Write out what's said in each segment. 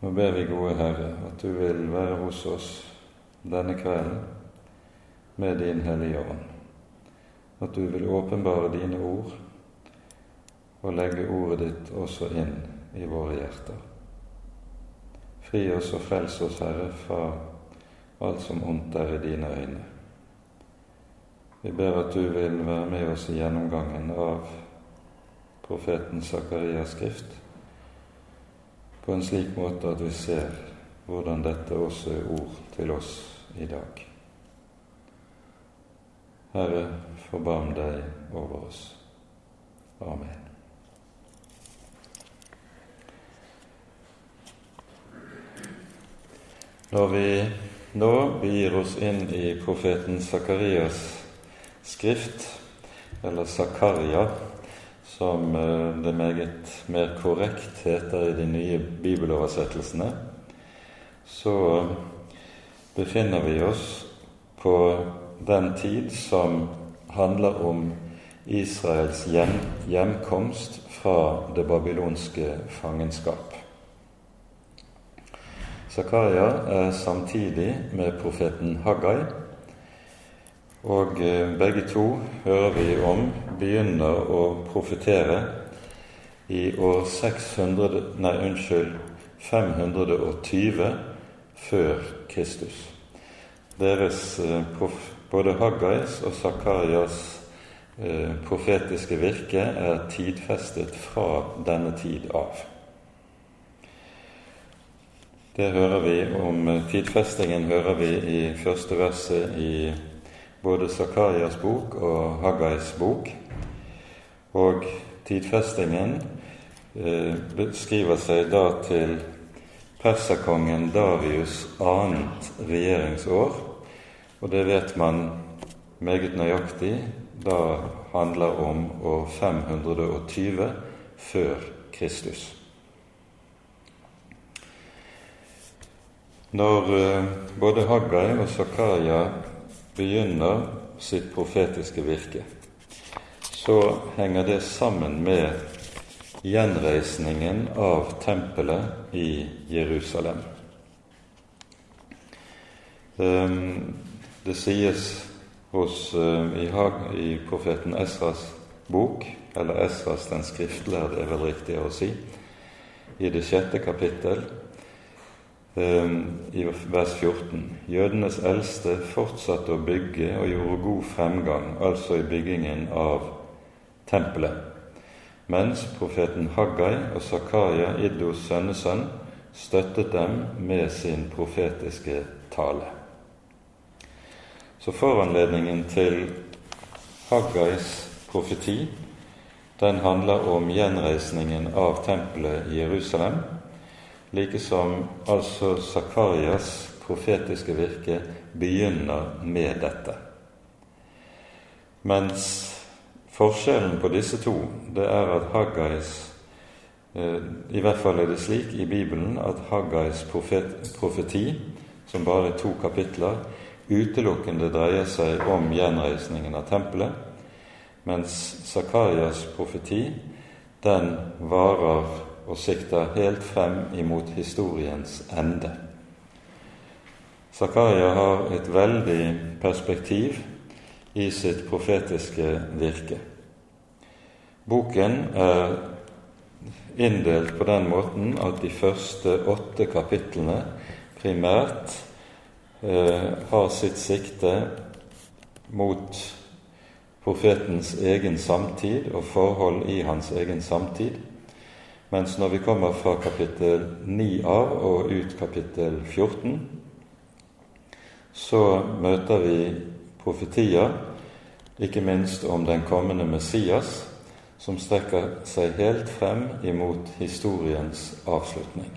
Nå ber vi, gode Herre, at du vil være hos oss denne kvelden med din Hellige Ånd. At du vil åpenbare dine ord og legge ordet ditt også inn i våre hjerter. Fri oss og frels oss, Herre, fra alt som ondt er i dine øyne. Vi ber at du vil være med oss i gjennomgangen av profeten Sakarias skrift på en slik måte at vi ser hvordan dette også er ord til oss i dag. Herre, forbarm deg over oss. Amen. Når vi nå begir oss inn i profeten Sakarias skrift, eller Zakaria, som eh, det meget mer korrekt heter i de nye bibeloversettelsene, så befinner vi oss på den tid som handler om Israels hjem, hjemkomst fra det babylonske fangenskap. Zakaria er samtidig med profeten Haggai og eh, begge to hører vi om begynner å profetere i år 600, nei, unnskyld, 520 før Kristus. Deres, eh, både Haggais og Zakarias eh, profetiske virke er tidfestet fra denne tid av. Det hører vi om Tidfestingen hører vi i første verset i både Zakarias bok og Haggais bok. Og tidfestingen eh, beskriver seg da til perserkongen Darius annet regjeringsår. Og det vet man meget nøyaktig da handler om år 520 før Kristus. Når eh, både Haggai og Zakaria begynner sitt profetiske virke, så henger det sammen med gjenreisningen av tempelet i Jerusalem. Ehm, det sies hos, eh, i, i profeten Esras bok, eller Esras den skriftlærde, er vel riktig å si, i det sjette kapittel, i vers 14. Jødenes eldste fortsatte å bygge og gjorde god fremgang, altså i byggingen av tempelet, mens profeten Haggai og Zakaria, Iddos sønnesønn, støttet dem med sin profetiske tale. Så foranledningen til Haggais profeti den handler om gjenreisningen av tempelet i Jerusalem like som altså Zakarias profetiske virke begynner med dette. Mens forskjellen på disse to det er at Haggais eh, I hvert fall er det slik i Bibelen at Haggais profet, profeti, som bare er to kapitler, utelukkende dreier seg om gjenreisningen av tempelet, mens Zakarias profeti den varer og sikter helt frem imot historiens ende. Zakaria har et veldig perspektiv i sitt profetiske virke. Boken er inndelt på den måten at de første åtte kapitlene primært eh, har sitt sikte mot profetens egen samtid og forhold i hans egen samtid. Mens når vi kommer fra kapittel 9 av og ut kapittel 14, så møter vi profetier, ikke minst om den kommende Messias, som strekker seg helt frem imot historiens avslutning.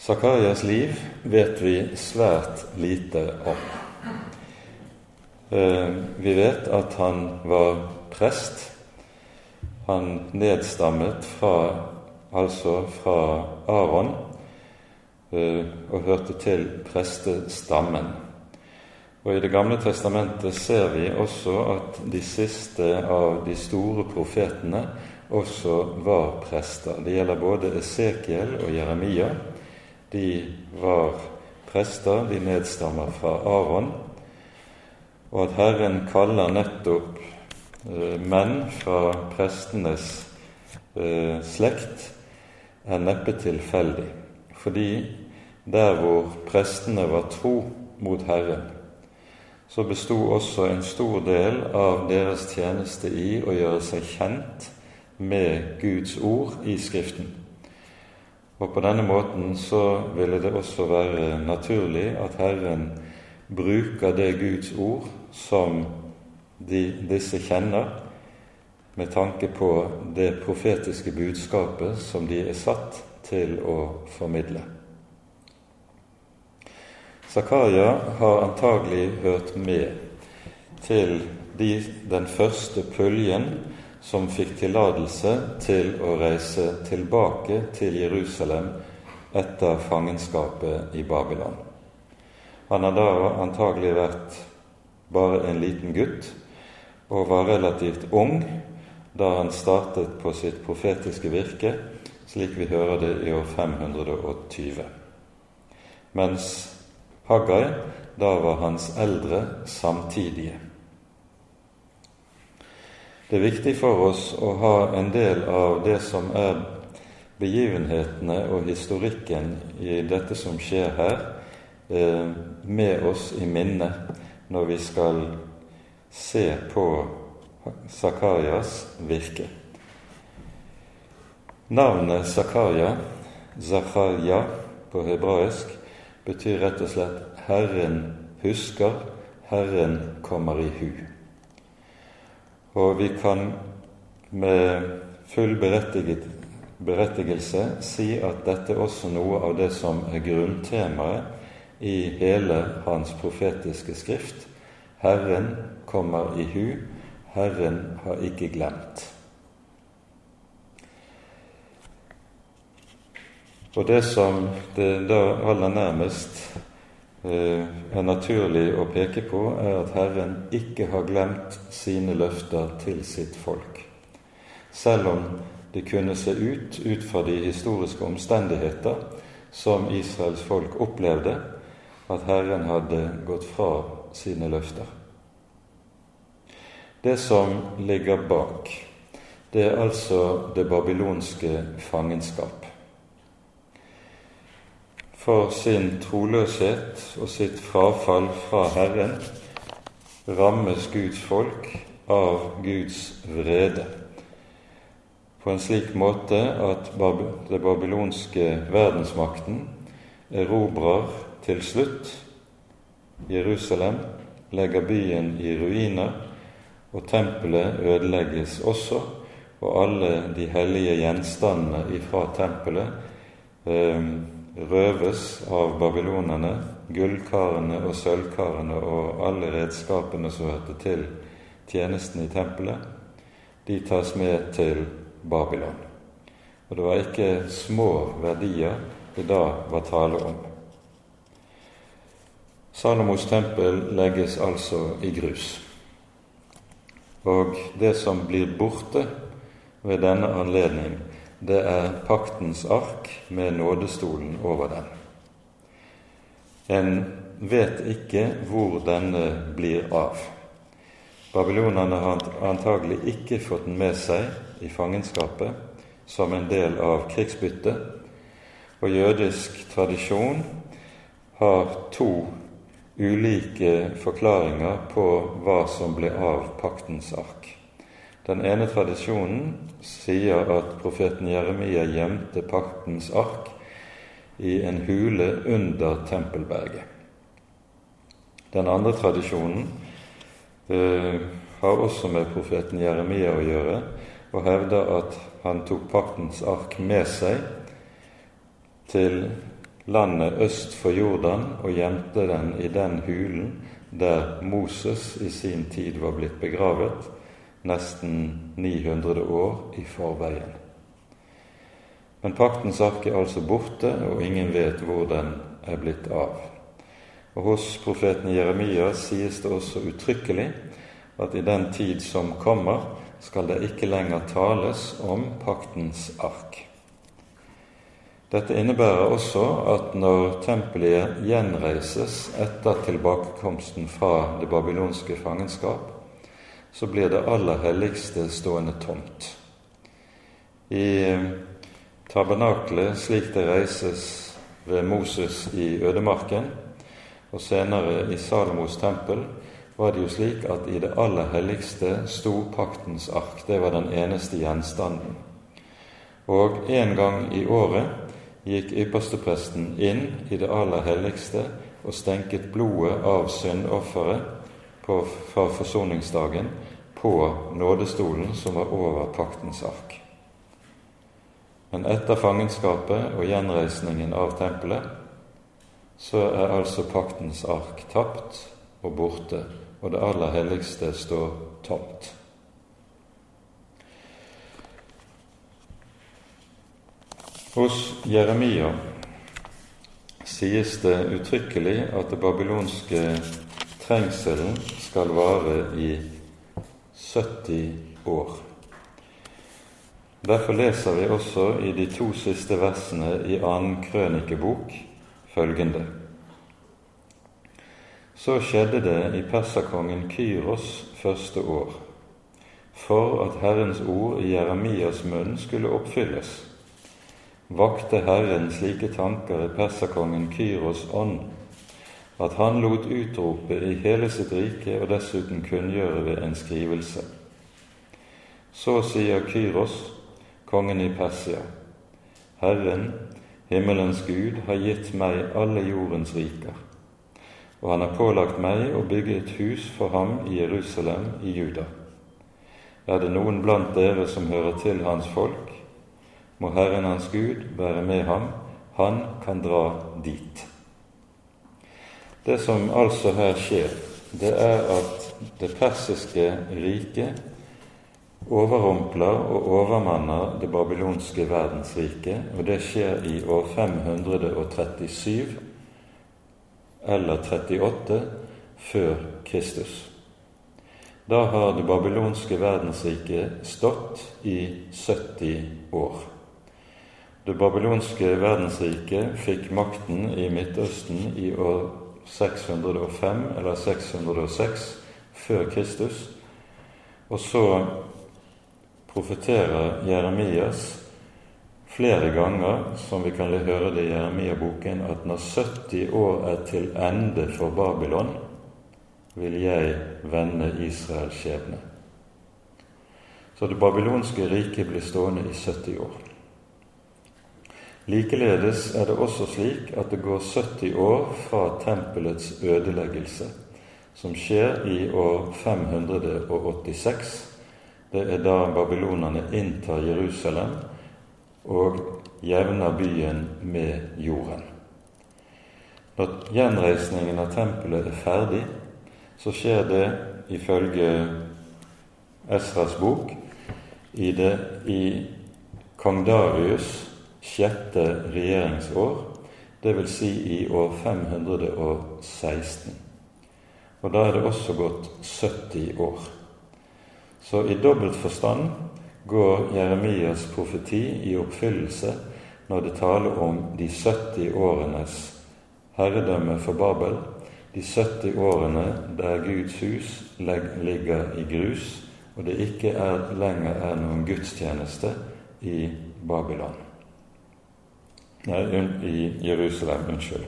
Zakarias liv vet vi svært lite om. Eh, vi vet at han var prest han nedstammet fra, altså fra Aron eh, og hørte til prestestammen. Og I Det gamle testamentet ser vi også at de siste av de store profetene også var prester. Det gjelder både Esekiel og Jeremia. De var prester, de nedstammer fra Aron. Og at Herren kaller nettopp menn fra prestenes eh, slekt, er neppe tilfeldig. Fordi der hvor prestene var tro mot Herren, så besto også en stor del av deres tjeneste i å gjøre seg kjent med Guds ord i Skriften. Og på denne måten så ville det også være naturlig at Herren bruker det Guds ord som de, disse kjenner, med tanke på det profetiske budskapet som de er satt til å formidle. Zakaria har antagelig hørt med til de, den første puljen som fikk tillatelse til å reise tilbake til Jerusalem etter fangenskapet i Babylon. Han har da antagelig vært bare en liten gutt og var relativt ung da han startet på sitt profetiske virke, slik vi hører det i år 520. Mens Haggai, da var hans eldre samtidige. Det er viktig for oss å ha en del av det som er begivenhetene og historikken i dette som skjer her, eh, med oss i minne når vi skal se på Zakarias virke. Navnet Zakaria, Zakaria på hebraisk, betyr rett og slett 'Herren husker', 'Herren kommer i hu'. Og vi kan med full berettigelse si at dette er også noe av det som er grunntemaet i hele hans profetiske skrift. Herren kommer i hu, Herren har ikke glemt. Og det som det da aller nærmest eh, er naturlig å peke på, er at Herren ikke har glemt sine løfter til sitt folk. Selv om det kunne se ut, ut fra de historiske omstendigheter som Israels folk opplevde, at Herren hadde gått fra sine løfter. Det som ligger bak, det er altså det babylonske fangenskap for sin troløshet og sitt frafall fra Herren rammes Guds folk av Guds vrede på en slik måte at det babylonske verdensmakten erobrer til slutt Jerusalem, legger byen i ruiner, og tempelet ødelegges også, og alle de hellige gjenstandene ifra tempelet eh, røves av babylonerne, gullkarene og sølvkarene og alle redskapene som hørte til tjenesten i tempelet, de tas med til Babylon. Og det var ikke små verdier det da var tale om. Salomos tempel legges altså i grus. Og det som blir borte ved denne anledning, det er paktens ark med nådestolen over den. En vet ikke hvor denne blir av. Babylonerne har antagelig ikke fått den med seg i fangenskapet som en del av krigsbyttet, og jødisk tradisjon har to ulike forklaringer på hva som ble av paktens ark. Den ene tradisjonen sier at profeten Jeremia gjemte paktens ark i en hule under Tempelberget. Den andre tradisjonen eh, har også med profeten Jeremia å gjøre, og hevder at han tok paktens ark med seg til landet øst for Jordan og gjemte den i den hulen der Moses i sin tid var blitt begravet, nesten 900 år i forveien. Men paktens ark er altså borte, og ingen vet hvor den er blitt av. Og Hos profeten Jeremia sies det også uttrykkelig at i den tid som kommer, skal det ikke lenger tales om paktens ark. Dette innebærer også at når tempelet gjenreises etter tilbakekomsten fra det babylonske fangenskap, så blir det aller helligste stående tomt. I tabernaklet slik det reises ved Moses i ødemarken, og senere i Salomos tempel, var det jo slik at i det aller helligste sto paktens ark. Det var den eneste gjenstanden. Og en gang i året gikk ypperstepresten inn i det aller helligste og stenket blodet av syndofferet fra forsoningsdagen på nådestolen som var over paktens ark. Men etter fangenskapet og gjenreisningen av tempelet så er altså paktens ark tapt og borte, og det aller helligste står tomt. Hos Jeremia sies det uttrykkelig at det babylonske trengselen skal vare i 70 år. Derfor leser vi også i de to siste versene i annen krønikebok følgende. Så skjedde det i perserkongen Kyros første år, for at Herrens ord i Jeremias munn skulle oppfylles. Vakte Herren slike tanker i perserkongen Kyros ånd, at han lot utrope i hele sitt rike og dessuten kunngjøre ved en skrivelse. Så sier Kyros, kongen i Persia. Herren, himmelens Gud, har gitt meg alle jordens riker, og han har pålagt meg å bygge et hus for ham i Jerusalem i Juda. Er det noen blant dere som hører til hans folk, må Herren hans Gud være med ham, han kan dra dit. Det som altså her skjer, det er at det persiske riket overrumpler og overmanner det babylonske verdensriket, og det skjer i år 537 eller 38 før Kristus. Da har det babylonske verdensriket stått i 70 år. Det babylonske verdensriket fikk makten i Midtøsten i år 605 eller 606 før Kristus, og så profeterer Jeremias flere ganger, som vi kan høre det i Jeremia-boken, at når 70 år er til ende for Babylon, vil jeg vende Israels skjebne. Så det babylonske riket blir stående i 70 år. Likeledes er det også slik at det går 70 år fra tempelets ødeleggelse, som skjer i år 586 det er da babylonerne inntar Jerusalem og jevner byen med jorden. Når gjenreisningen av tempelet er ferdig, så skjer det ifølge Esras bok i, det, i kong Darius' sjette regjeringsår, dvs. Si i år 516. Og da er det også gått 70 år. Så i dobbelt forstand går Jeremias profeti i oppfyllelse når det taler om de 70 årenes herredømme for Babel, de 70 årene der Guds hus ligger i grus, og det ikke er, lenger er noen gudstjeneste i Babylon. Nei, i Jerusalem. Unnskyld.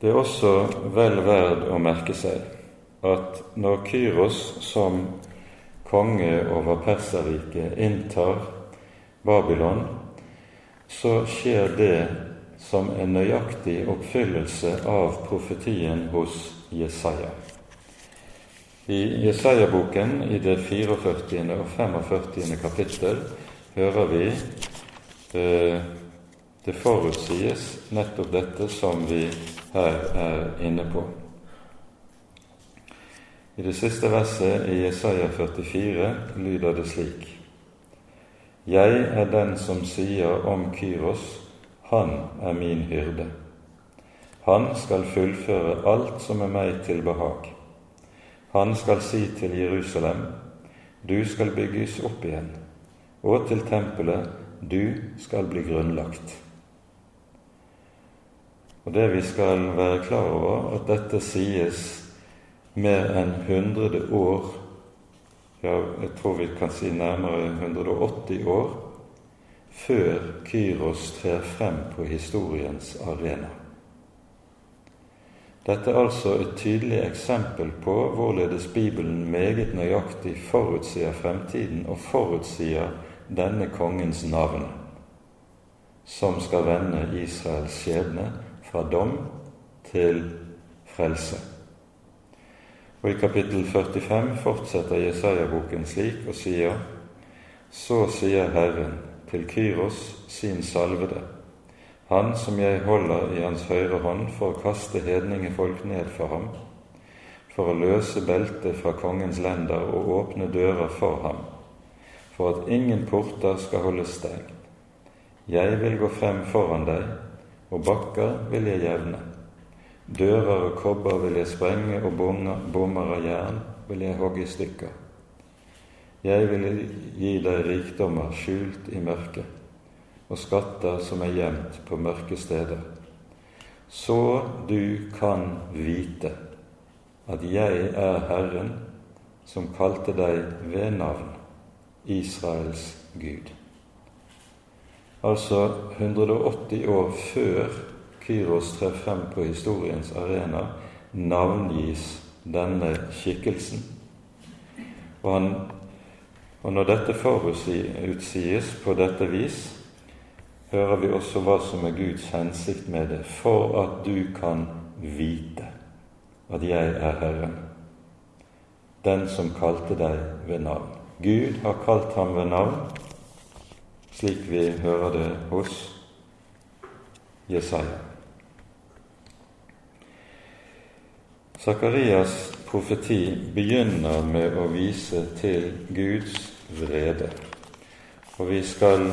Det er også vel verd å merke seg at når Kyros som konge over Perserriket inntar Babylon, så skjer det som en nøyaktig oppfyllelse av profetien hos Jesaja. I Jesaja-boken, i det 44. og 45. kapittel, hører vi eh, det forutsies nettopp dette som vi her er inne på. I det siste verset i Jesaja 44 lyder det slik.: Jeg er den som sier om Kyros, han er min hyrde. Han skal fullføre alt som er meg til behag. Han skal si til Jerusalem, du skal bygges opp igjen, og til tempelet, du skal bli grunnlagt. Og det vi skal være klar over, at dette sies mer enn 100 år, ja, jeg tror vi kan si nærmere 180 år, før Kyros trer frem på historiens arena. Dette er altså et tydelig eksempel på hvorledes Bibelen meget nøyaktig forutsier fremtiden og forutsier denne kongens navn, som skal vende Israels skjebne fra dom til frelse. Og I kapittel 45 fortsetter Jesaja-boken slik og sier:" Så sier Herren til Kyros, sin salvede, han som jeg holder i hans høyre hånd for å kaste hedningefolk ned for ham, for å løse beltet fra kongens lender og åpne dører for ham, for at ingen porter skal holdes stengt. Jeg vil gå frem foran deg, og bakker vil jeg jevne. Dører og kobber vil jeg sprenge, og bommer av jern vil jeg hogge i stykker. Jeg vil gi deg rikdommer skjult i mørket og skatter som er gjemt på mørke steder, så du kan vite at jeg er Herren som kalte deg ved navn, Israels Gud. Altså 180 år før Kyros trer frem på historiens arena, navngis denne skikkelsen. Og, han, og når dette forutsies på dette vis, hører vi også hva som er Guds hensikt med det, for at du kan vite at jeg er Herren, den som kalte deg ved navn. Gud har kalt ham ved navn, slik vi hører det hos Jesaja. Sakarias profeti begynner med å vise til Guds vrede, og vi skal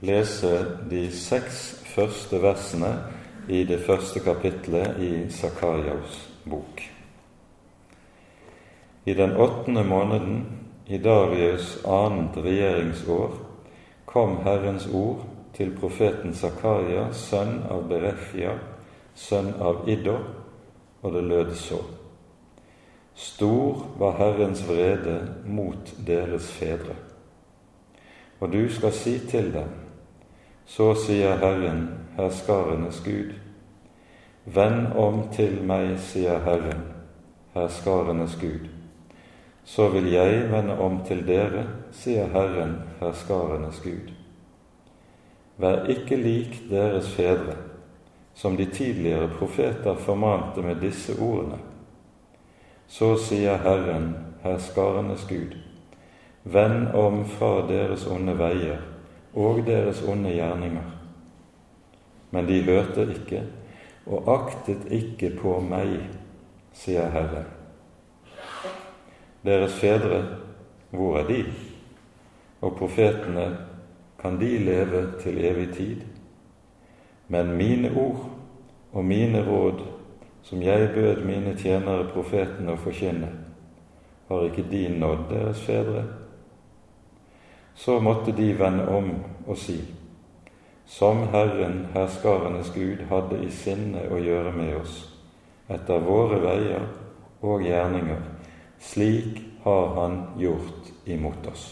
lese de seks første versene i det første kapitlet i Zakarias bok. I den åttende måneden, i Darius annet regjeringsår, kom Herrens ord til profeten Zakaria, sønn av Berechia, sønn av Iddo, og det lød så. Stor var Herrens vrede mot deres fedre. Og du skal si til dem, så sier Herren, herskarenes Gud. Vend om til meg, sier Herren, herskarenes Gud. Så vil jeg vende om til dere, sier Herren, herskarenes Gud. Vær ikke lik deres fedre, som de tidligere profeter formante med disse ordene. Så sier Herren, herskarenes Gud, vend om fra deres onde veier og deres onde gjerninger. Men de hørte ikke og aktet ikke på meg, sier Herre. Deres fedre, hvor er de? Og profetene, kan de leve til evig tid? Men mine ord og mine råd, som jeg bød mine tjenere profetene å forkynne, har ikke de nådd deres fedre? Så måtte de vende om og si:" Som Herren, herskarenes Gud, hadde i sinne å gjøre med oss, etter våre veier og gjerninger, slik har Han gjort imot oss.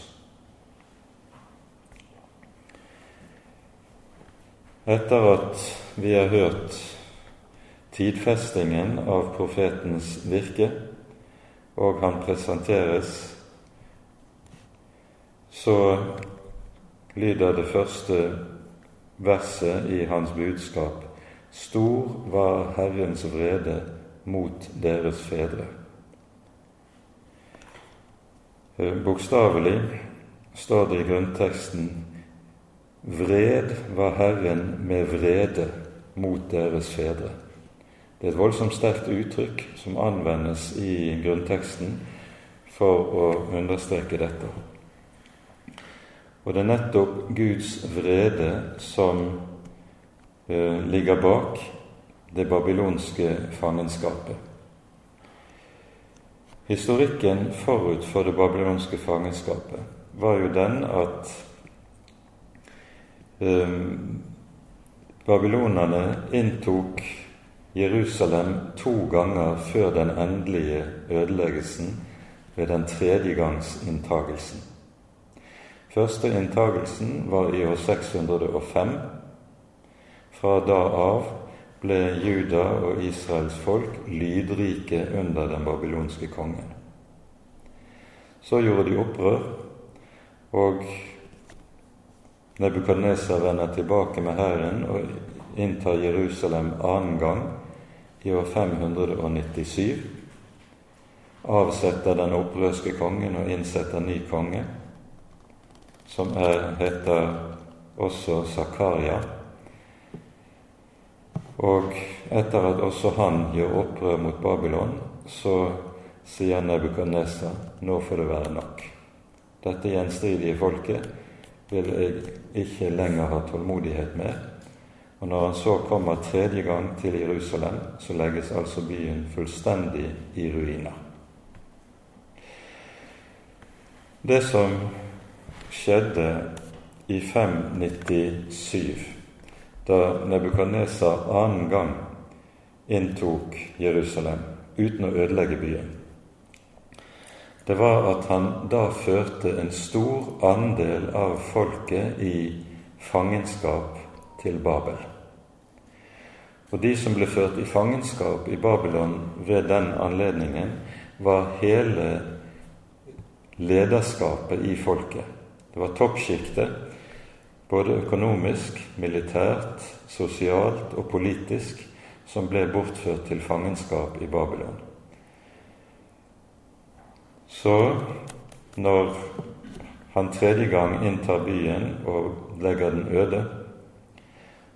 Etter at vi har hørt tidfestingen av profetens virke, og han presenteres så lyder det første verset i hans budskap Stor var Herrens vrede mot deres fedre. Bokstavelig står det i grunnteksten Vred var Herren med vrede mot deres fedre. Det er et voldsomt sterkt uttrykk som anvendes i grunnteksten for å understreke dette. Og det er nettopp Guds vrede som eh, ligger bak det babylonske fangenskapet. Historikken forut for det babylonske fangenskapet var jo den at um, babylonerne inntok Jerusalem to ganger før den endelige ødeleggelsen ved den tredje gangs inntagelsen. Første inntagelsen var i år 605. Fra da av ble Juda og Israels folk lydrike under den babylonske kongen. Så gjorde de opprør, og Nebukadneser vender tilbake med hæren og inntar Jerusalem annen gang i år 597. Avsetter den opprørske kongen og innsetter ny konge, som er, heter også Zakaria. Og etter at også han gjør opprør mot Babylon, så sier Nebukadnesa nå får det være nok. Dette gjenstridige folket vil jeg ikke lenger ha tålmodighet med. Og når han så kommer tredje gang til Jerusalem, så legges altså byen fullstendig i ruiner. Det som skjedde i 597 da Nebukadnesar annen gang inntok Jerusalem uten å ødelegge byen, det var at han da førte en stor andel av folket i fangenskap til Babel. Og de som ble ført i fangenskap i Babylon ved den anledningen, var hele lederskapet i folket. Det var toppsjiktet både økonomisk, militært, sosialt og politisk, som ble bortført til fangenskap i Babylon. Så når han tredje gang inntar byen og legger den øde,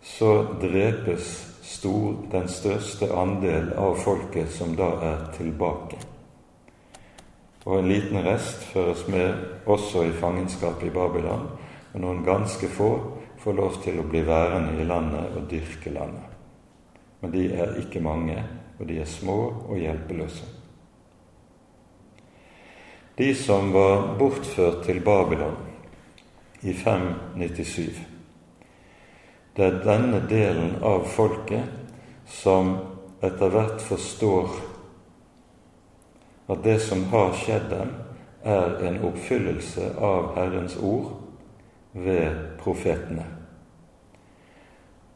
så drepes stor, den største andel av folket som da er tilbake. Og en liten rest føres med også i fangenskap i Babylon, og noen ganske få får lov til å bli værende i landet og dyrke landet. Men de er ikke mange, og de er små og hjelpeløse. De som var bortført til Babylon i 597, det er denne delen av folket som etter hvert forstår at det som har skjedd dem, er en oppfyllelse av Herrens ord ved profetene.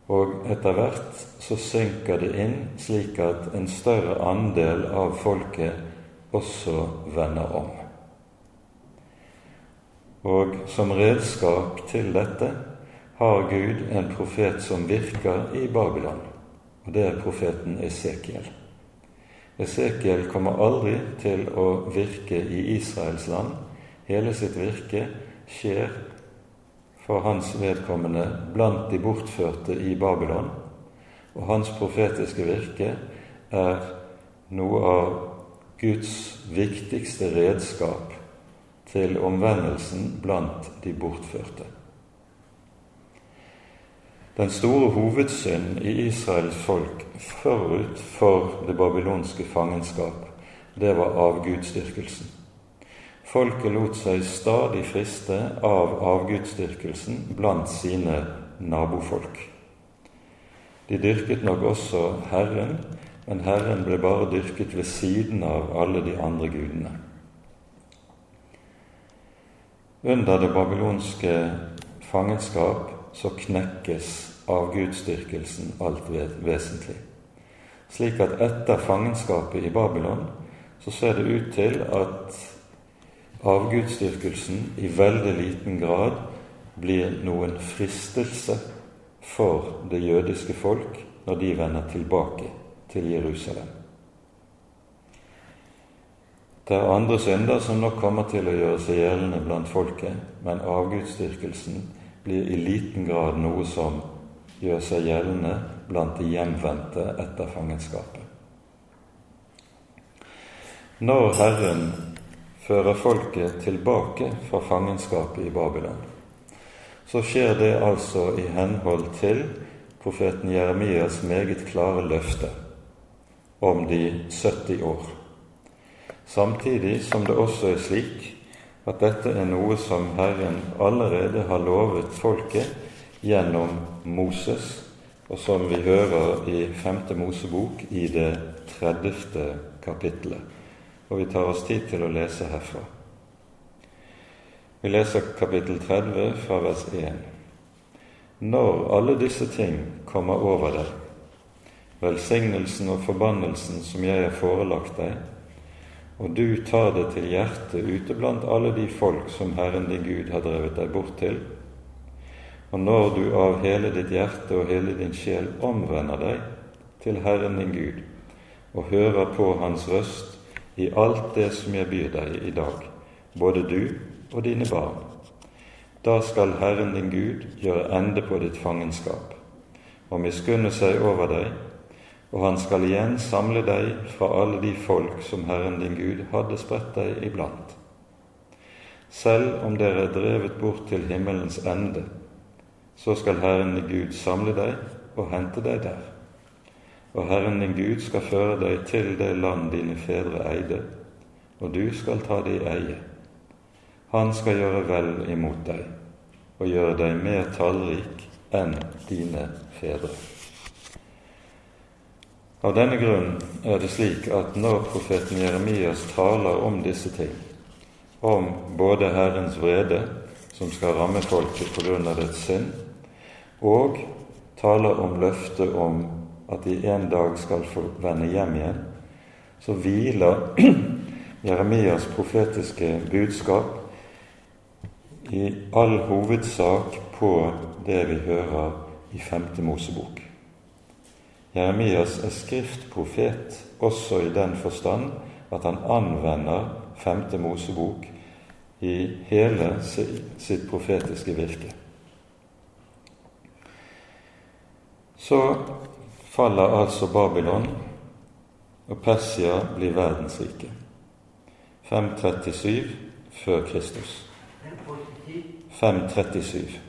Og etter hvert så synker det inn slik at en større andel av folket også vender om. Og som redskap til dette har Gud en profet som virker i Babylon, og det er profeten Esekiel. Esekiel kommer aldri til å virke i Israels land. Hele sitt virke skjer for hans vedkommende blant de bortførte i Babylon, og hans profetiske virke er noe av Guds viktigste redskap til omvendelsen blant de bortførte. Den store hovedsynd i Israels folk forut for det babylonske fangenskap, det var avgudsdyrkelsen. Folket lot seg stadig friste av avgudsdyrkelsen blant sine nabofolk. De dyrket nok også Herren, men Herren ble bare dyrket ved siden av alle de andre gudene. Under det babylonske fangenskap så knekkes avgudsdyrkelsen alt vesentlig. Slik at etter fangenskapet i Babylon så ser det ut til at avgudsdyrkelsen i veldig liten grad blir noen fristelse for det jødiske folk når de vender tilbake til Jerusalem. Det er andre synder som nok kommer til å gjøre seg gjeldende blant folket, men avgudsdyrkelsen blir i liten grad noe som gjør seg gjeldende blant de hjemvendte etter fangenskapet. Når Herren fører folket tilbake fra fangenskapet i Babylon, så skjer det altså i henhold til profeten Jeremias meget klare løfte om de 70 år. samtidig som det også er slik at dette er noe som Herren allerede har lovet folket gjennom Moses, og som vi hører i 5. Mosebok i det 30. kapittelet. Og vi tar oss tid til å lese herfra. Vi leser kapittel 30 fra vers 1. Når alle disse ting kommer over deg, velsignelsen og forbannelsen som jeg har forelagt deg, og du tar det til hjertet ute blant alle de folk som Herren din Gud har drevet deg bort til, og når du av hele ditt hjerte og hele din sjel omvender deg til Herren din Gud, og hører på Hans røst i alt det som jeg byr deg i dag, både du og dine barn, da skal Herren din Gud gjøre ende på ditt fangenskap og miskunne seg over deg og han skal igjen samle deg fra alle de folk som Herren din Gud hadde spredt deg iblant. Selv om dere er drevet bort til himmelens ende, så skal Herren din Gud samle deg og hente deg der. Og Herren din Gud skal føre deg til det land dine fedre eide, og du skal ta det i eie. Han skal gjøre vel imot deg og gjøre deg mer tallrik enn dine fedre. Av denne grunn er det slik at når profeten Jeremias taler om disse ting, om både Herrens vrede, som skal ramme folket av dets synd, og taler om løftet om at de en dag skal få vende hjem igjen, så hviler Jeremias profetiske budskap i all hovedsak på det vi hører i Femte Mosebok. Jeremias er skriftprofet også i den forstand at han anvender Femte Mosebok i hele sitt profetiske virke. Så faller altså Babylon, og Persia blir verdensrike. 537 før Kristus. 537.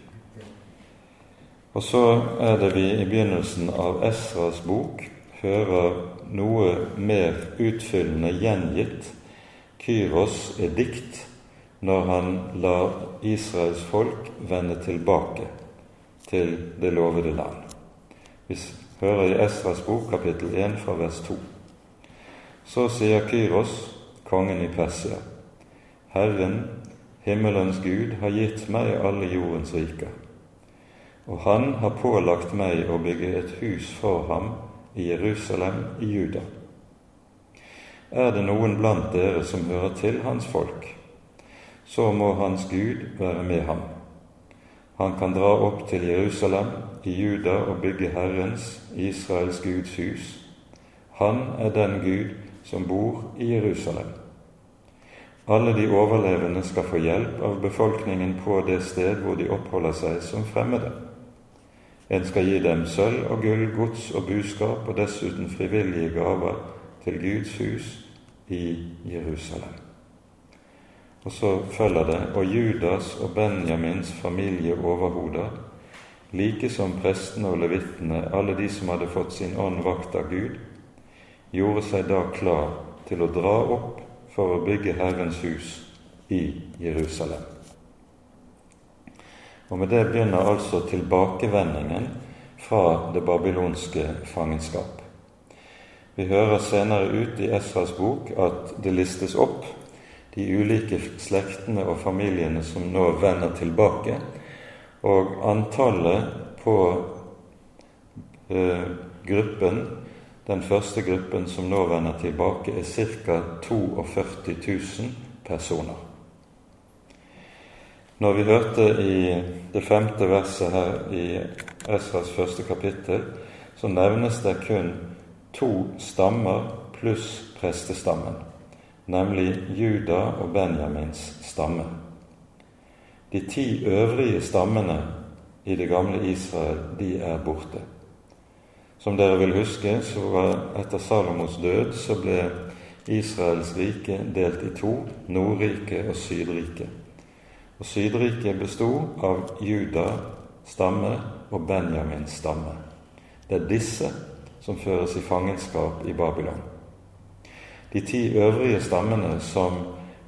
Og så er det vi i begynnelsen av Esras bok hører noe mer utfyllende gjengitt Kyros edikt når han lar Israels folk vende tilbake til det lovede land. Vi hører i Esras bok kapittel 1 fra vers 2. Så sier Kyros, kongen i Persia, Herren, himmelens Gud, har gitt meg alle jordens riker og han har pålagt meg å bygge et hus for ham i Jerusalem i Juda. Er det noen blant dere som hører til hans folk, så må hans Gud være med ham. Han kan dra opp til Jerusalem i Juda og bygge Herrens, Israels Guds hus. Han er den Gud som bor i Jerusalem. Alle de overlevende skal få hjelp av befolkningen på det sted hvor de oppholder seg som fremmede. En skal gi dem sølv og gull, gods og buskap, og dessuten frivillige gaver til Guds hus i Jerusalem. Og så følger det og Judas og Benjamins familieoverhoder, like som prestene og levittene, alle de som hadde fått sin ånd vakt av Gud, gjorde seg da klar til å dra opp for å bygge Herrens hus i Jerusalem. Og med det begynner altså tilbakevendingen fra det babylonske fangenskap. Vi hører senere ut i Esras bok at det listes opp de ulike slektene og familiene som nå vender tilbake, og antallet på eh, gruppen, den første gruppen som nå vender tilbake, er ca. 42 000 personer. Når vi hørte i det femte verset her i Esras første kapittel, så nevnes det kun to stammer pluss prestestammen, nemlig Juda og Benjamins stamme. De ti øvrige stammene i det gamle Israel, de er borte. Som dere vil huske, så var etter Salomos død så ble Israels rike delt i to, Nordriket og Sydriket. Og Sydriket bestod av Juda stamme og Benjamins stamme. Det er disse som føres i fangenskap i Babylon. De ti øvrige stammene som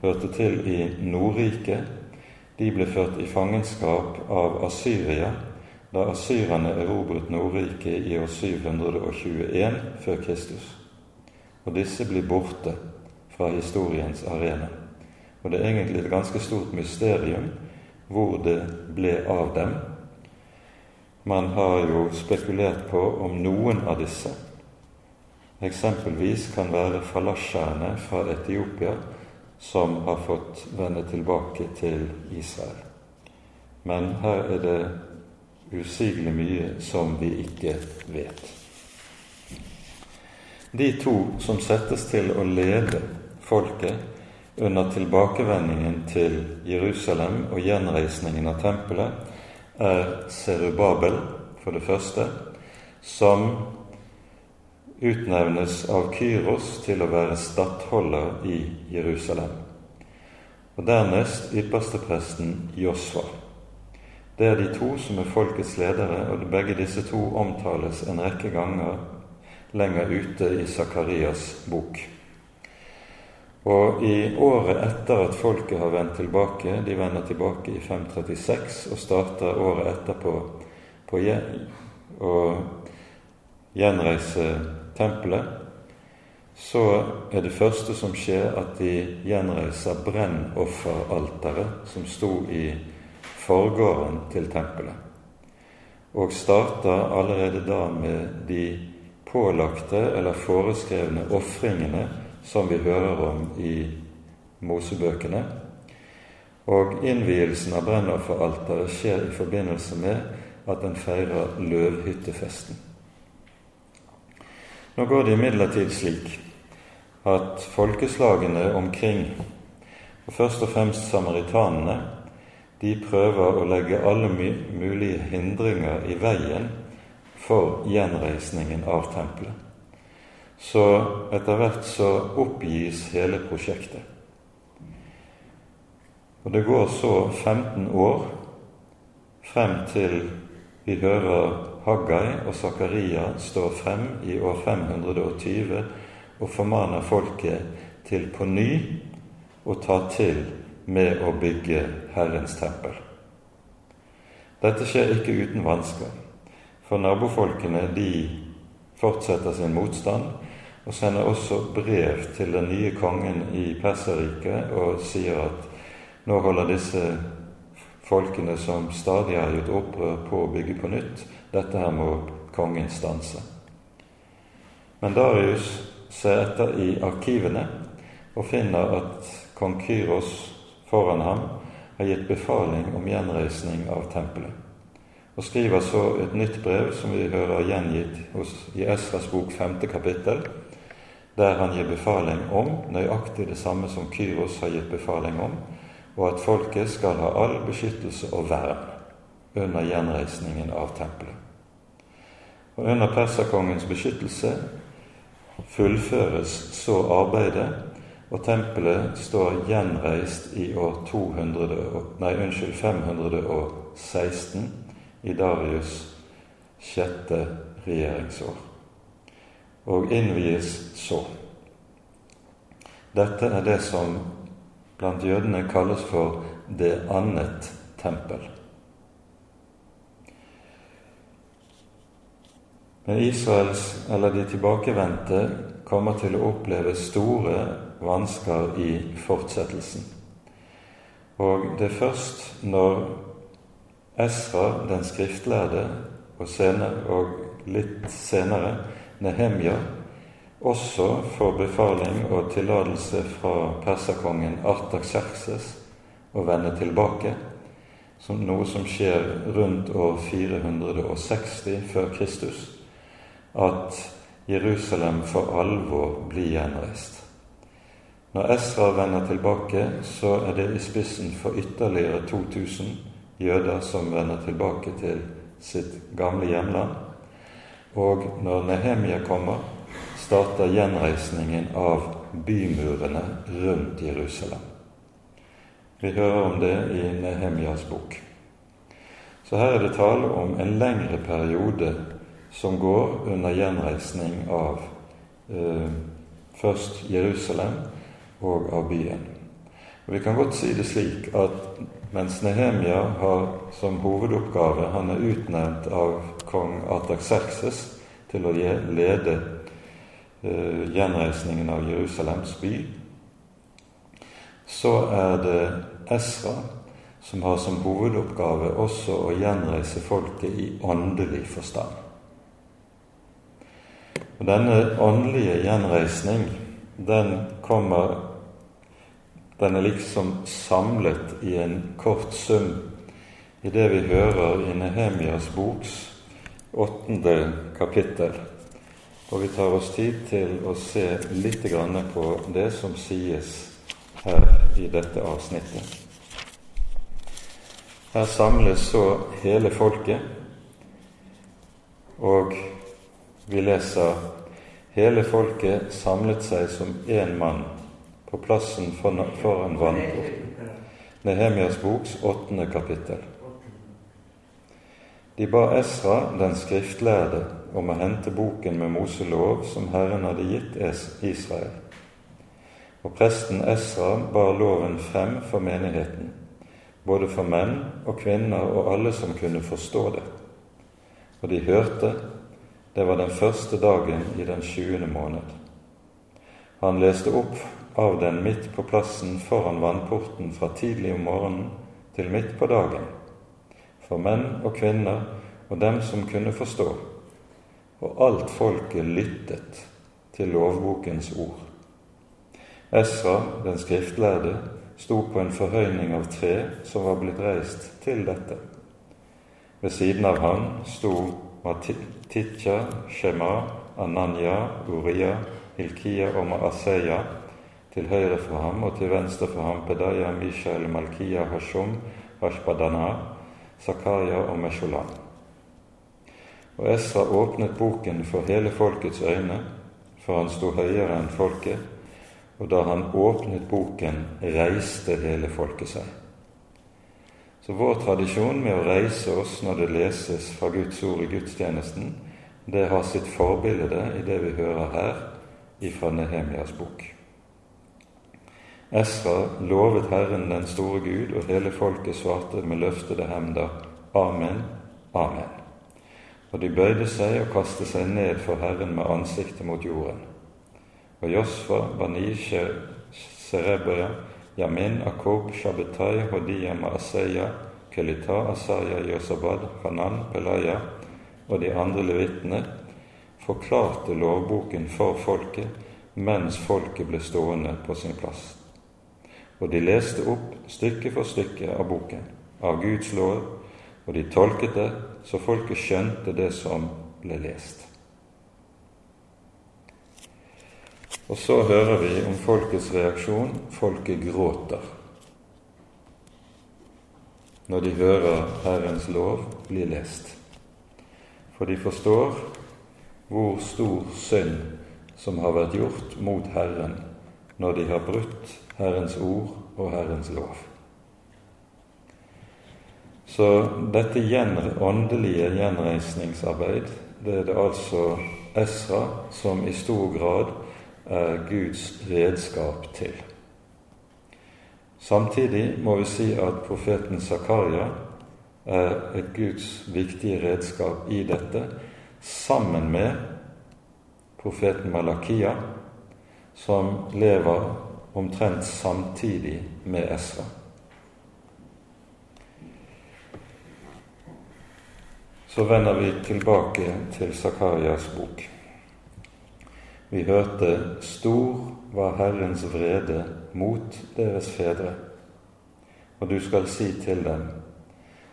hørte til i Nordriket, de ble ført i fangenskap av Asyria da asyrerne erobret Nordriket i år 721 før Kristus. Og disse blir borte fra historiens arena. Og det er egentlig et ganske stort mysterium hvor det ble av dem. Man har jo spekulert på om noen av disse eksempelvis kan være fallasjerne fra Etiopia som har fått vende tilbake til Israel. Men her er det usigelig mye som vi ikke vet. De to som settes til å lede folket under tilbakevendingen til Jerusalem og gjenreisningen av tempelet, er Serubabel, for det første, som utnevnes av Kyros til å være stattholder i Jerusalem. Og dernest ypperstepresten Josfa. Det er de to som er folkets ledere, og begge disse to omtales en rekke ganger lenger ute i Sakarias bok. Og i året etter at folket har vendt tilbake, de vender tilbake i 536 og starter året etterpå på å gjenreise tempelet, så er det første som skjer, at de gjenreiser brennofferalteret som sto i forgården til tempelet, og starter allerede da med de pålagte eller foreskrevne ofringene som vi hører om i Mosebøkene. Og innvielsen av brennofferalteret skjer i forbindelse med at en feirer løvhyttefesten. Nå går det imidlertid slik at folkeslagene omkring, og først og fremst samaritanene, de prøver å legge alle mulige hindringer i veien for gjenreisningen av tempelet. Så etter hvert så oppgis hele prosjektet. Og det går så 15 år frem til vi hører Haggai og Zakaria står frem i år 520 og formaner folket til på ny å ta til med å bygge Herrens tempel. Dette skjer ikke uten vansker, for nabofolkene de fortsetter sin motstand og sender også brev til den nye kongen i Perserriket og sier at nå holder disse folkene som stadig har gjort opprør, på å bygge på nytt. Dette her må kongen stanse. Men Darius ser etter i arkivene og finner at kong Kyros foran ham har gitt befaling om gjenreisning av tempelet, og skriver så et nytt brev som vi hører gjengitt hos, i Esras bok femte kapittel, der han gir befaling om nøyaktig det samme som Kyros har gitt befaling om, og at folket skal ha all beskyttelse og vern under gjenreisningen av tempelet. Og under perserkongens beskyttelse fullføres så arbeidet og tempelet står gjenreist i år 200, nei, unnskyld, 516 i Darius' sjette regjeringsår, og innvies så. Dette er det som blant jødene kalles for det annet tempel. Men Israels, eller de tilbakevendte, kommer til å oppleve store vansker i fortsettelsen. Og det er først når Esra, den skriftlærde, og, senere, og litt senere Nehemja, også får befaling og tillatelse fra perserkongen Artaxerxes å vende tilbake, som noe som skjer rundt år 460 før Kristus, at Jerusalem for alvor blir gjenreist. Når Esra vender tilbake, så er det i spissen for ytterligere 2000 jøder som vender tilbake til sitt gamle hjemland. Og når Nehemia kommer, starter gjenreisningen av bymurene rundt Jerusalem. Vi hører om det i Nehemias bok. Så her er det tale om en lengre periode som går under gjenreisning av eh, først Jerusalem og av byen. Og Vi kan godt si det slik at mens Nehemia har som hovedoppgave Han er utnevnt av kong Atakserkses til å lede eh, gjenreisningen av Jerusalems by. Så er det Esra som har som hovedoppgave også å gjenreise folket i åndelig forstand. Og Denne åndelige gjenreisning, den kommer Den er liksom samlet i en kort sum i det vi hører i Nehemias boks åttende kapittel. Og vi tar oss tid til å se litt på det som sies her i dette avsnittet. Her samles så hele folket, og vi leser hele folket samlet seg som én mann på plassen foran vannporten. Nehemias boks åttende kapittel. De ba Esra, den skriftlærde, om å hente boken med Moselov som Herren hadde gitt Israel. Og presten Esra bar loven frem for menigheten både for menn og kvinner og alle som kunne forstå det. Og de hørte, det var den første dagen i den sjuende måned. Han leste opp av den midt på plassen foran vannporten fra tidlig om morgenen til midt på dagen, for menn og kvinner og dem som kunne forstå, og alt folket lyttet til lovbokens ord. Esra, den skriftlærde, sto på en forhøyning av tre som var blitt reist til dette. Ved siden av han sto Matitja, Shema, Ananya, Uriya, Hilkiya og Maaseya, til høyre for ham og til venstre for ham Pedaya, Mishael, Malkiya, Hashum, Hashbadana, Zakaria og Meshulam. Og Esra åpnet boken for hele folkets øyne, for han sto høyere enn folket, og da han åpnet boken, reiste hele folket seg. Så vår tradisjon med å reise oss når det leses fra Guds ord i gudstjenesten, det har sitt forbilde i det vi hører her ifra Nehemias bok. Esra lovet Herren den store Gud, og hele folket svarte med løftede hemder Amen, Amen. Og de bøyde seg og kastet seg ned for Herren med ansiktet mot jorden og Josfa, Bani, Serebria, Yamin, Akob, Shabbetai, Hodiyama, Asaya, Kelita, Asaya, Yosabad, Hanan, Pelaya og de andre levittene forklarte lovboken for folket mens folket ble stående på sin plass. Og de leste opp stykke for stykke av boken, av Guds lov, og de tolket det så folket skjønte det som ble lest. Og så hører vi om folkets reaksjon. Folket gråter når de hører Herrens lov bli lest. For de forstår hvor stor synd som har vært gjort mot Herren når de har brutt Herrens ord og Herrens lov. Så dette åndelige gjenreisningsarbeid, det er det altså Esra som i stor grad er Guds redskap til. Samtidig må vi si at profeten Zakaria er et Guds viktige redskap i dette, sammen med profeten Malakia, som lever omtrent samtidig med Esra. Så vender vi tilbake til Zakarias bok. Vi hørte 'Stor var Herrens vrede mot deres fedre', og du skal si til dem:"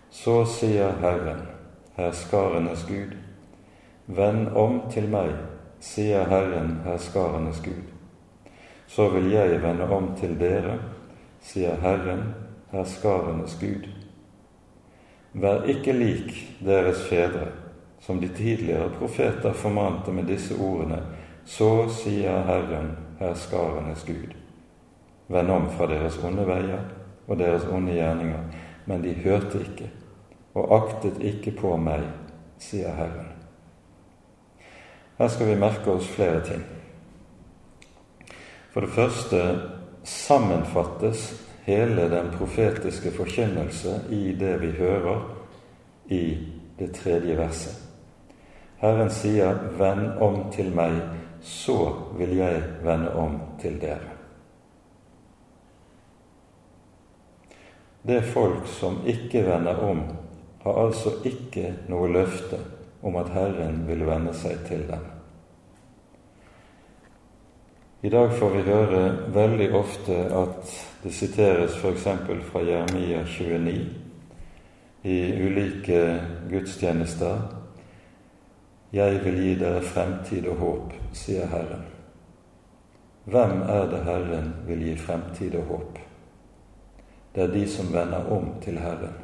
Så sier Herren, herskarenes Gud, vend om til meg, sier Herren, herskarenes Gud. Så vil jeg vende om til dere, sier Herren, herskarenes Gud. Vær ikke lik deres fedre, som de tidligere profeter formante med disse ordene så sier Herren, herskarenes Gud, vend om fra deres onde veier og deres onde gjerninger. Men de hørte ikke og aktet ikke på meg, sier Herren. Her skal vi merke oss flere ting. For det første sammenfattes hele den profetiske forkynnelse i det vi hører i det tredje verset. Herren sier 'Vend om til meg, så vil jeg vende om til dere'. Det folk som ikke vender om, har altså ikke noe løfte om at Herren vil vende seg til dem. I dag får vi høre veldig ofte at det siteres f.eks. fra Jeremia 29 i ulike gudstjenester. Jeg vil gi dere fremtid og håp, sier Herren. Hvem er det Herren vil gi fremtid og håp? Det er de som vender om til Herren.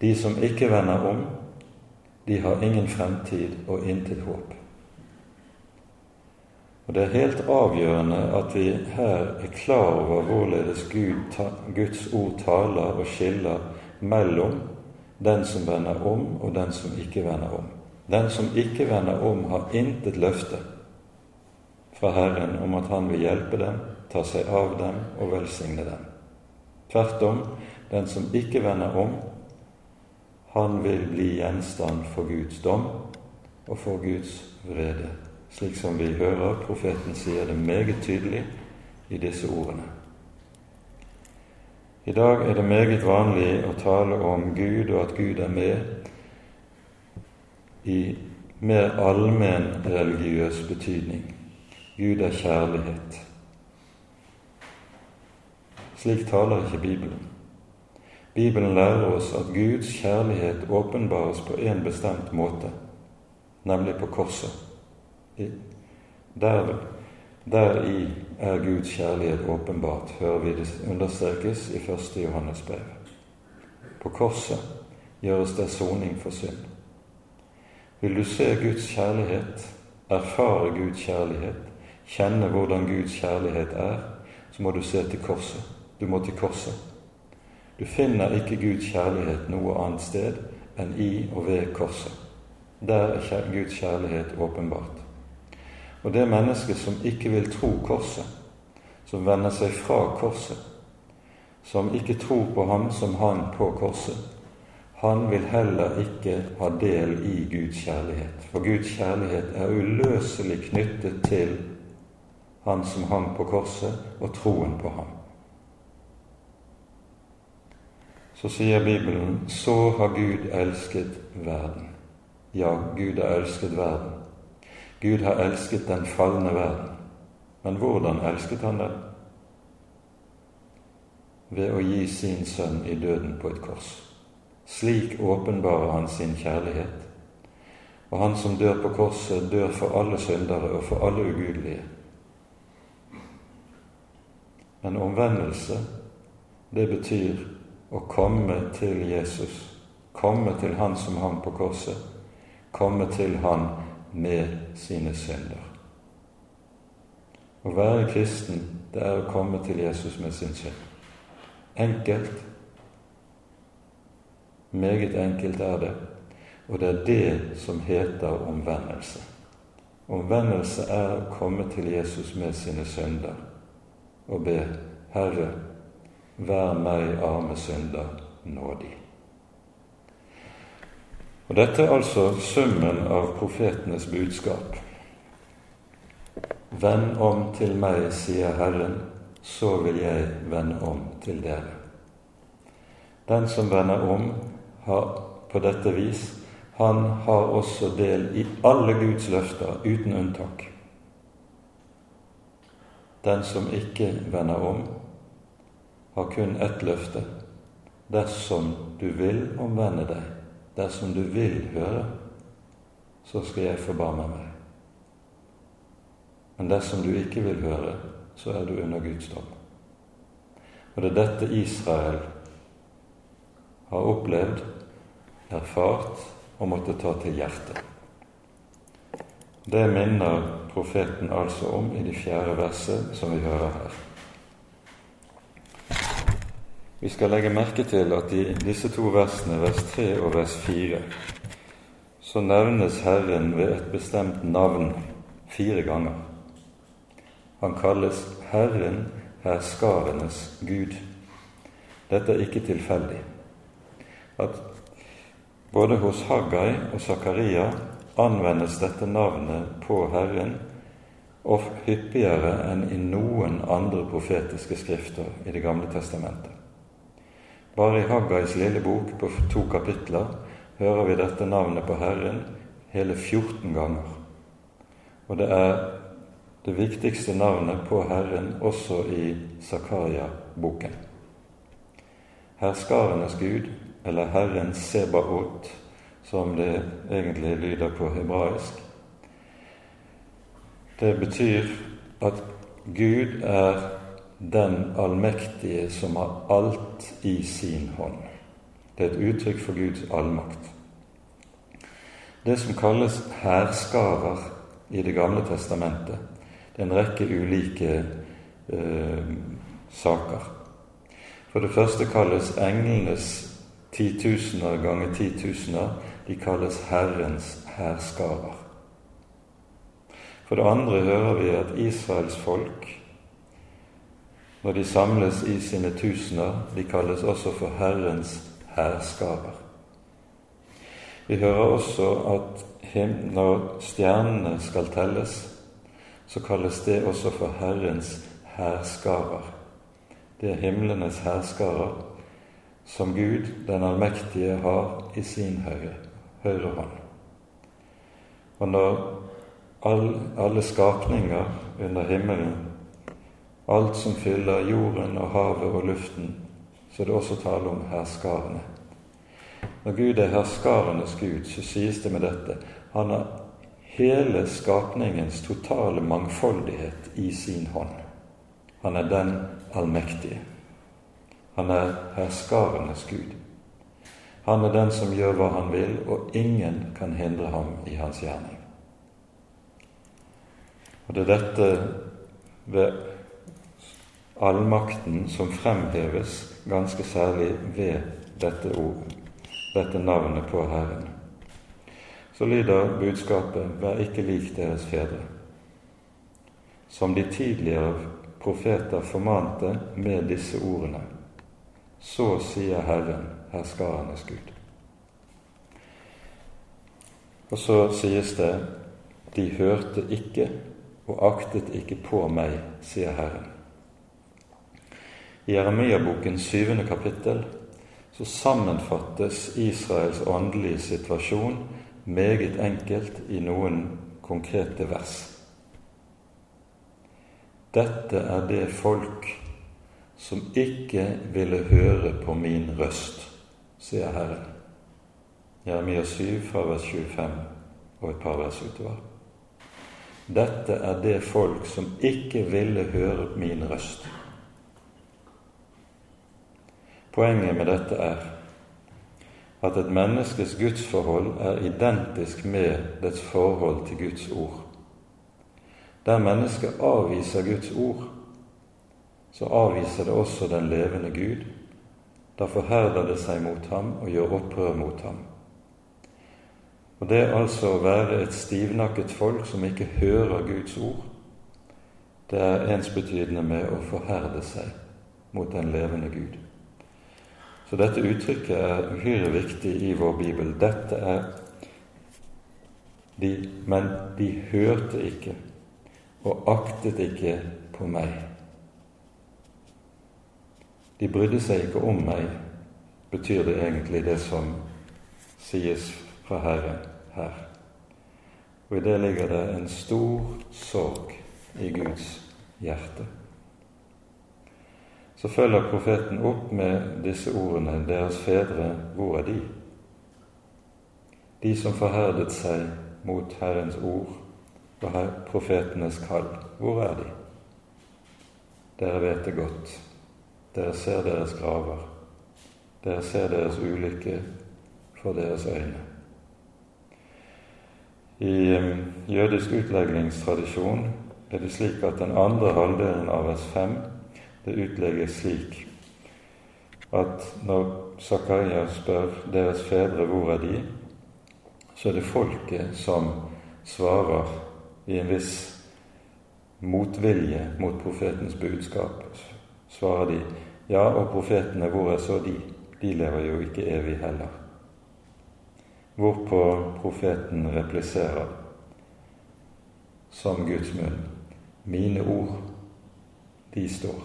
De som ikke vender om, de har ingen fremtid og intet håp. Og Det er helt avgjørende at vi her er klar over hvorledes Gud, Guds ord taler og skiller mellom den som vender om, og den som ikke vender om. Den som ikke vender om, har intet løfte fra Herren om at Han vil hjelpe dem, ta seg av dem og velsigne dem. Tvert om, den som ikke vender om, han vil bli gjenstand for Guds dom og for Guds vrede, slik som vi hører profeten sier det meget tydelig i disse ordene. I dag er det meget vanlig å tale om Gud og at Gud er med i mer allmenn religiøs betydning. Gud er kjærlighet. Slik taler ikke Bibelen. Bibelen lærer oss at Guds kjærlighet åpenbares på en bestemt måte, nemlig på korset. Der, deri er Guds kjærlighet åpenbart, hører vi det understrekes i 1. Johannes brev. På korset gjøres det soning for synd. Vil du se Guds kjærlighet, erfare Guds kjærlighet, kjenne hvordan Guds kjærlighet er, så må du se til korset. Du må til korset. Du finner ikke Guds kjærlighet noe annet sted enn i og ved korset. Der er Guds kjærlighet åpenbart. Og det mennesket som ikke vil tro korset, som vender seg fra korset, som ikke tror på ham som han på korset, han vil heller ikke ha del i Guds kjærlighet. For Guds kjærlighet er uløselig knyttet til han som hang på korset, og troen på ham. så sier Bibelen så har Gud elsket verden. Ja, Gud har elsket verden. Gud har elsket den falne verden. Men hvordan elsket han den? Ved å gi sin sønn i døden på et kors. Slik åpenbarer han sin kjærlighet. Og han som dør på korset, dør for alle syndere og for alle ugudelige. Men omvendelse, det betyr å komme til Jesus, komme til Han som hang på korset, komme til Han med sine synder. Å være kristen, det er å komme til Jesus med sin synd. Enkelt. Meget enkelt er det, og det er det som heter omvendelse. Omvendelse er å komme til Jesus med sine synder og be Herre, Vær meg, arme synder, nådig. Og Dette er altså summen av profetenes budskap. Vend om til meg, sier Herren, så vil jeg vende om til dere. Den som vender om, på dette vis han har også del i alle Guds løfter, uten unntak. Den som ikke vender om, har kun ett løfte. Dersom du vil omvende deg, dersom du vil høre, så skal jeg forbarme meg. Men dersom du ikke vil høre, så er du under Guds dom. Og det er dette Israel har opplevd, erfart og måtte ta til hjertet. Det minner profeten altså om i de fjerde verset som vi hører her. Vi skal legge merke til at i disse to versene, vers 3 og vers 4, så nevnes Herren ved et bestemt navn fire ganger. Han kalles Herren herskarenes Gud. Dette er ikke tilfeldig. At både hos Haggai og Zakaria anvendes dette navnet på Herren og hyppigere enn i noen andre profetiske skrifter i Det gamle testamentet. Bare i Haggais lille bok på to kapitler hører vi dette navnet på Herren hele 14 ganger. Og det er det viktigste navnet på Herren også i Zakaria-boken. Herskarenes Gud, eller Herren Sebaot, som det egentlig lyder på hebraisk, det betyr at Gud er den allmektige som har alt i sin hånd. Det er et uttrykk for Guds allmakt. Det som kalles hærskarer i Det gamle testamentet, det er en rekke ulike eh, saker. For det første kalles englenes titusener ganger titusener de kalles Herrens hærskarer. For det andre hører vi at Israels folk, når de samles i sine tusener, de kalles også for Herrens hærskarer. Vi hører også at når stjernene skal telles, så kalles det også for Herrens hærskarer. Det er himlenes hærskarer som Gud, den allmektige, har i sin høyre, høyre hånd. Og når all, alle skapninger under himmelen, alt som fyller jorden og havet og luften, så er det også tale om herskarene. Når Gud er herskarenes Gud, så sies det med dette han har hele skapningens totale mangfoldighet i sin hånd. Han er den allmektige. Han er herskarenes Gud. Han er den som gjør hva han vil, og ingen kan hindre ham i hans gjerning. Og Det er dette ved allmakten som fremheves ganske særlig ved dette ordet, dette navnet på Herren. Så lyder budskapet 'Vær ikke lik deres fedre', som de tidligere profeter formante med disse ordene. Så sier Herren, herskarenes Gud. Og så sies det 'De hørte ikke og aktet ikke på meg', sier Herren. I Jeremia-bokens syvende kapittel så sammenfattes Israels åndelige situasjon meget enkelt i noen konkrete vers. Dette er det folk som ikke ville høre på min røst, sier Herren. Jeremia 7 fra vers 25 og et par vers utover. Dette er det folk som ikke ville høre min røst. Poenget med dette er at et menneskes gudsforhold er identisk med dets forhold til Guds ord. Der mennesket avviser Guds ord, så avviser det også den levende Gud. Da forherder det seg mot ham og gjør opprør mot ham. Og det altså å være et stivnakket folk som ikke hører Guds ord, det er ensbetydende med å forherde seg mot den levende Gud. Så dette uttrykket er uhyre viktig i vår bibel. Dette er de, Men de hørte ikke og aktet ikke på meg. De brydde seg ikke om meg, betyr det egentlig det som sies fra Herren her. Og i det ligger det en stor sorg i Guds hjerte. Så følger profeten opp med disse ordene Deres fedre, hvor er de? De som forherdet seg mot Herrens ord og profetenes kall, hvor er de? Dere vet det godt. Dere ser deres graver. Dere ser deres ulykke for deres øyne. I jødisk utleggingstradisjon er det slik at den andre halvdelen av vers 5 det utlegges slik at når Zakaria spør deres fedre hvor er de, så er det folket som svarer i en viss motvilje mot profetens budskap, svarer de ja, og profetene, hvor er så de? De lever jo ikke evig heller. Hvorpå profeten repliserer som Guds munn Mine ord, de står.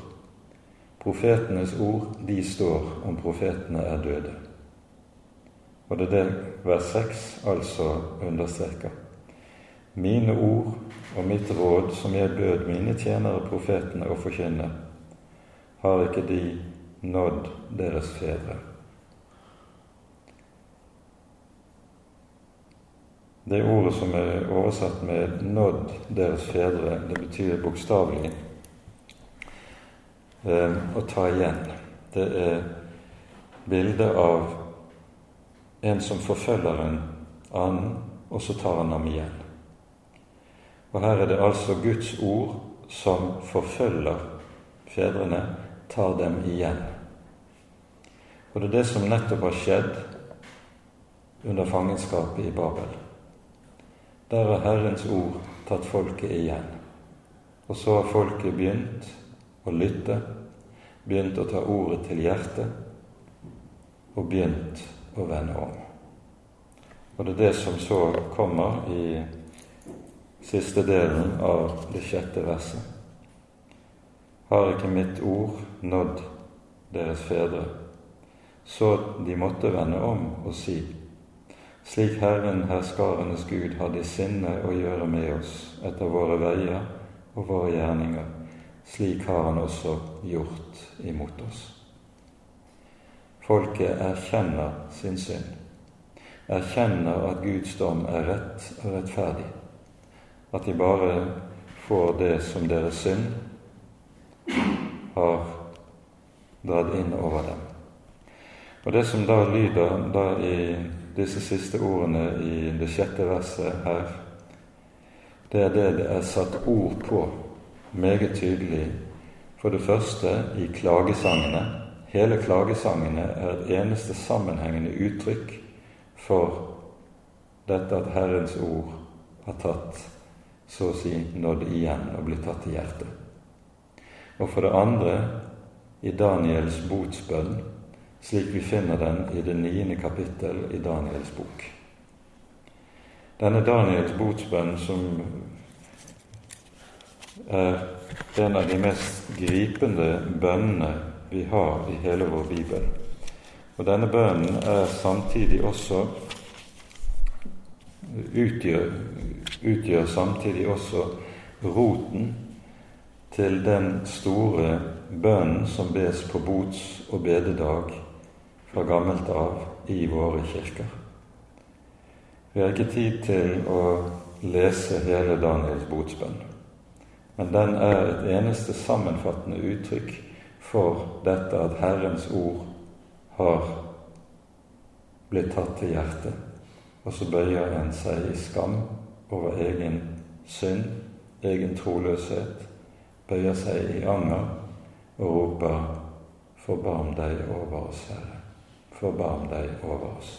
Profetenes ord, de står om profetene er døde. Og det er det vers 6 altså understreker. Mine ord og mitt råd som jeg bød mine tjenere profetene å forkynne, har ikke de nådd deres fedre. Det ordet som er oversatt med 'nådd deres fedre', det betyr bokstavelig eh, å ta igjen. Det er bildet av en som forfølger en annen, og så tar han ham igjen. Og her er det altså Guds ord som forfølger fedrene, tar dem igjen. Og det er det som nettopp har skjedd under fangenskapet i Babel. Der har Herrens ord tatt folket igjen. Og så har folket begynt å lytte, begynt å ta ordet til hjertet, og begynt å vende om. Og det er det som så kommer i siste delen av det sjette verset. Har ikke mitt ord nådd deres fedre, så de måtte vende om og si:" Slik Herren herskarenes Gud hadde i sinne å gjøre med oss etter våre veier og våre gjerninger, slik har Han også gjort imot oss. Folket erkjenner sin synd, erkjenner at Guds dom er rett og rettferdig, at de bare får det som deres synd har dratt inn over dem. Og Det som da lyder da i disse siste ordene i det sjette verset her, det er det det er satt ord på meget tydelig. For det første i klagesangene. Hele klagesangene er et eneste sammenhengende uttrykk for dette at Herrens ord har tatt, så å si, nådd igjen og blitt tatt til hjertet. Og for det andre i Daniels botsbønn slik vi finner den i det niende kapittel i Daniels bok. Denne Daniels botsbønn, som er en av de mest gripende bønnene vi har i hele vår bibel. Og denne bønnen er samtidig også utgjør, utgjør samtidig også roten til den store bønnen som bes på bots- og bededag fra gammelt av i våre kirker. Vi har ikke tid til å lese hele Daniels botsbønn, men den er et eneste sammenfattende uttrykk for dette at Herrens ord har blitt tatt til hjertet, og så bøyer en seg i skam over egen synd, egen troløshet, bøyer seg i anger og roper 'Forbarm deg over oss, Herre' forbarm deg over oss.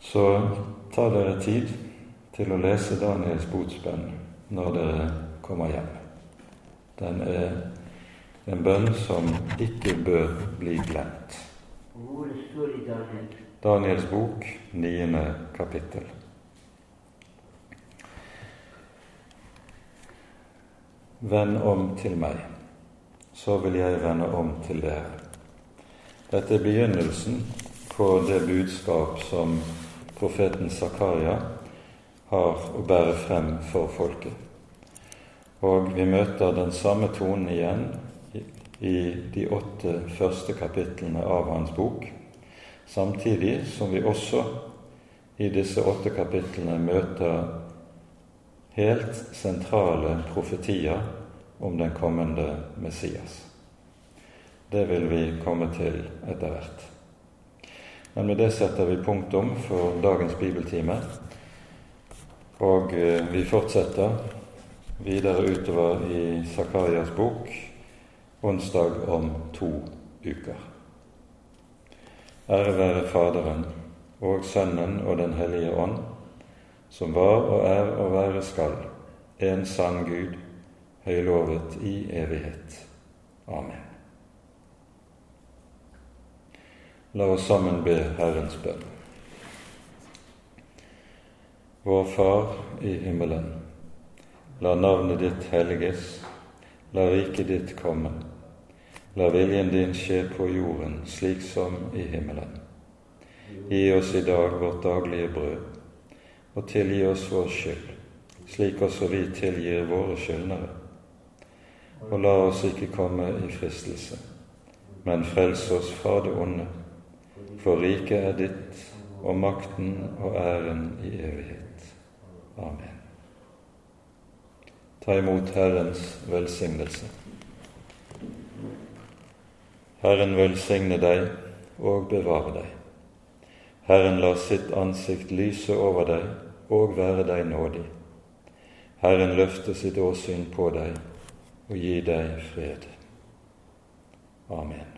Så ta dere tid til å lese Daniels botsbønn når dere kommer hjem. Den er en bønn som ikke bør bli glemt. Daniels bok, niende kapittel. Vend om til meg, så vil jeg vende om til dere. Dette er begynnelsen på det budskap som profeten Zakaria har å bære frem for folket. Og vi møter den samme tonen igjen i de åtte første kapitlene av hans bok, samtidig som vi også i disse åtte kapitlene møter helt sentrale profetier om den kommende Messias. Det vil vi komme til etter hvert. Men med det setter vi punktum for dagens bibeltime. Og eh, vi fortsetter videre utover i Zakarias bok onsdag om to uker. Ære være Faderen og Sønnen og Den hellige ånd, som var og er og være skal, en sann Gud, høylovet i evighet. Amen. La oss sammen be Herrens bønn. Vår Far i himmelen. La navnet ditt helliges. La riket ditt komme. La viljen din skje på jorden slik som i himmelen. Gi oss i dag vårt daglige brød, og tilgi oss vår skyld, slik også vi tilgir våre skyldnere. Og la oss ikke komme i fristelse, men frels oss fra det onde for riket er ditt, og makten og æren i evighet. Amen. Ta imot Herrens velsignelse. Herren velsigne deg og bevare deg. Herren lar sitt ansikt lyse over deg og være deg nådig. Herren løfter sitt åsyn på deg og gir deg fred. Amen.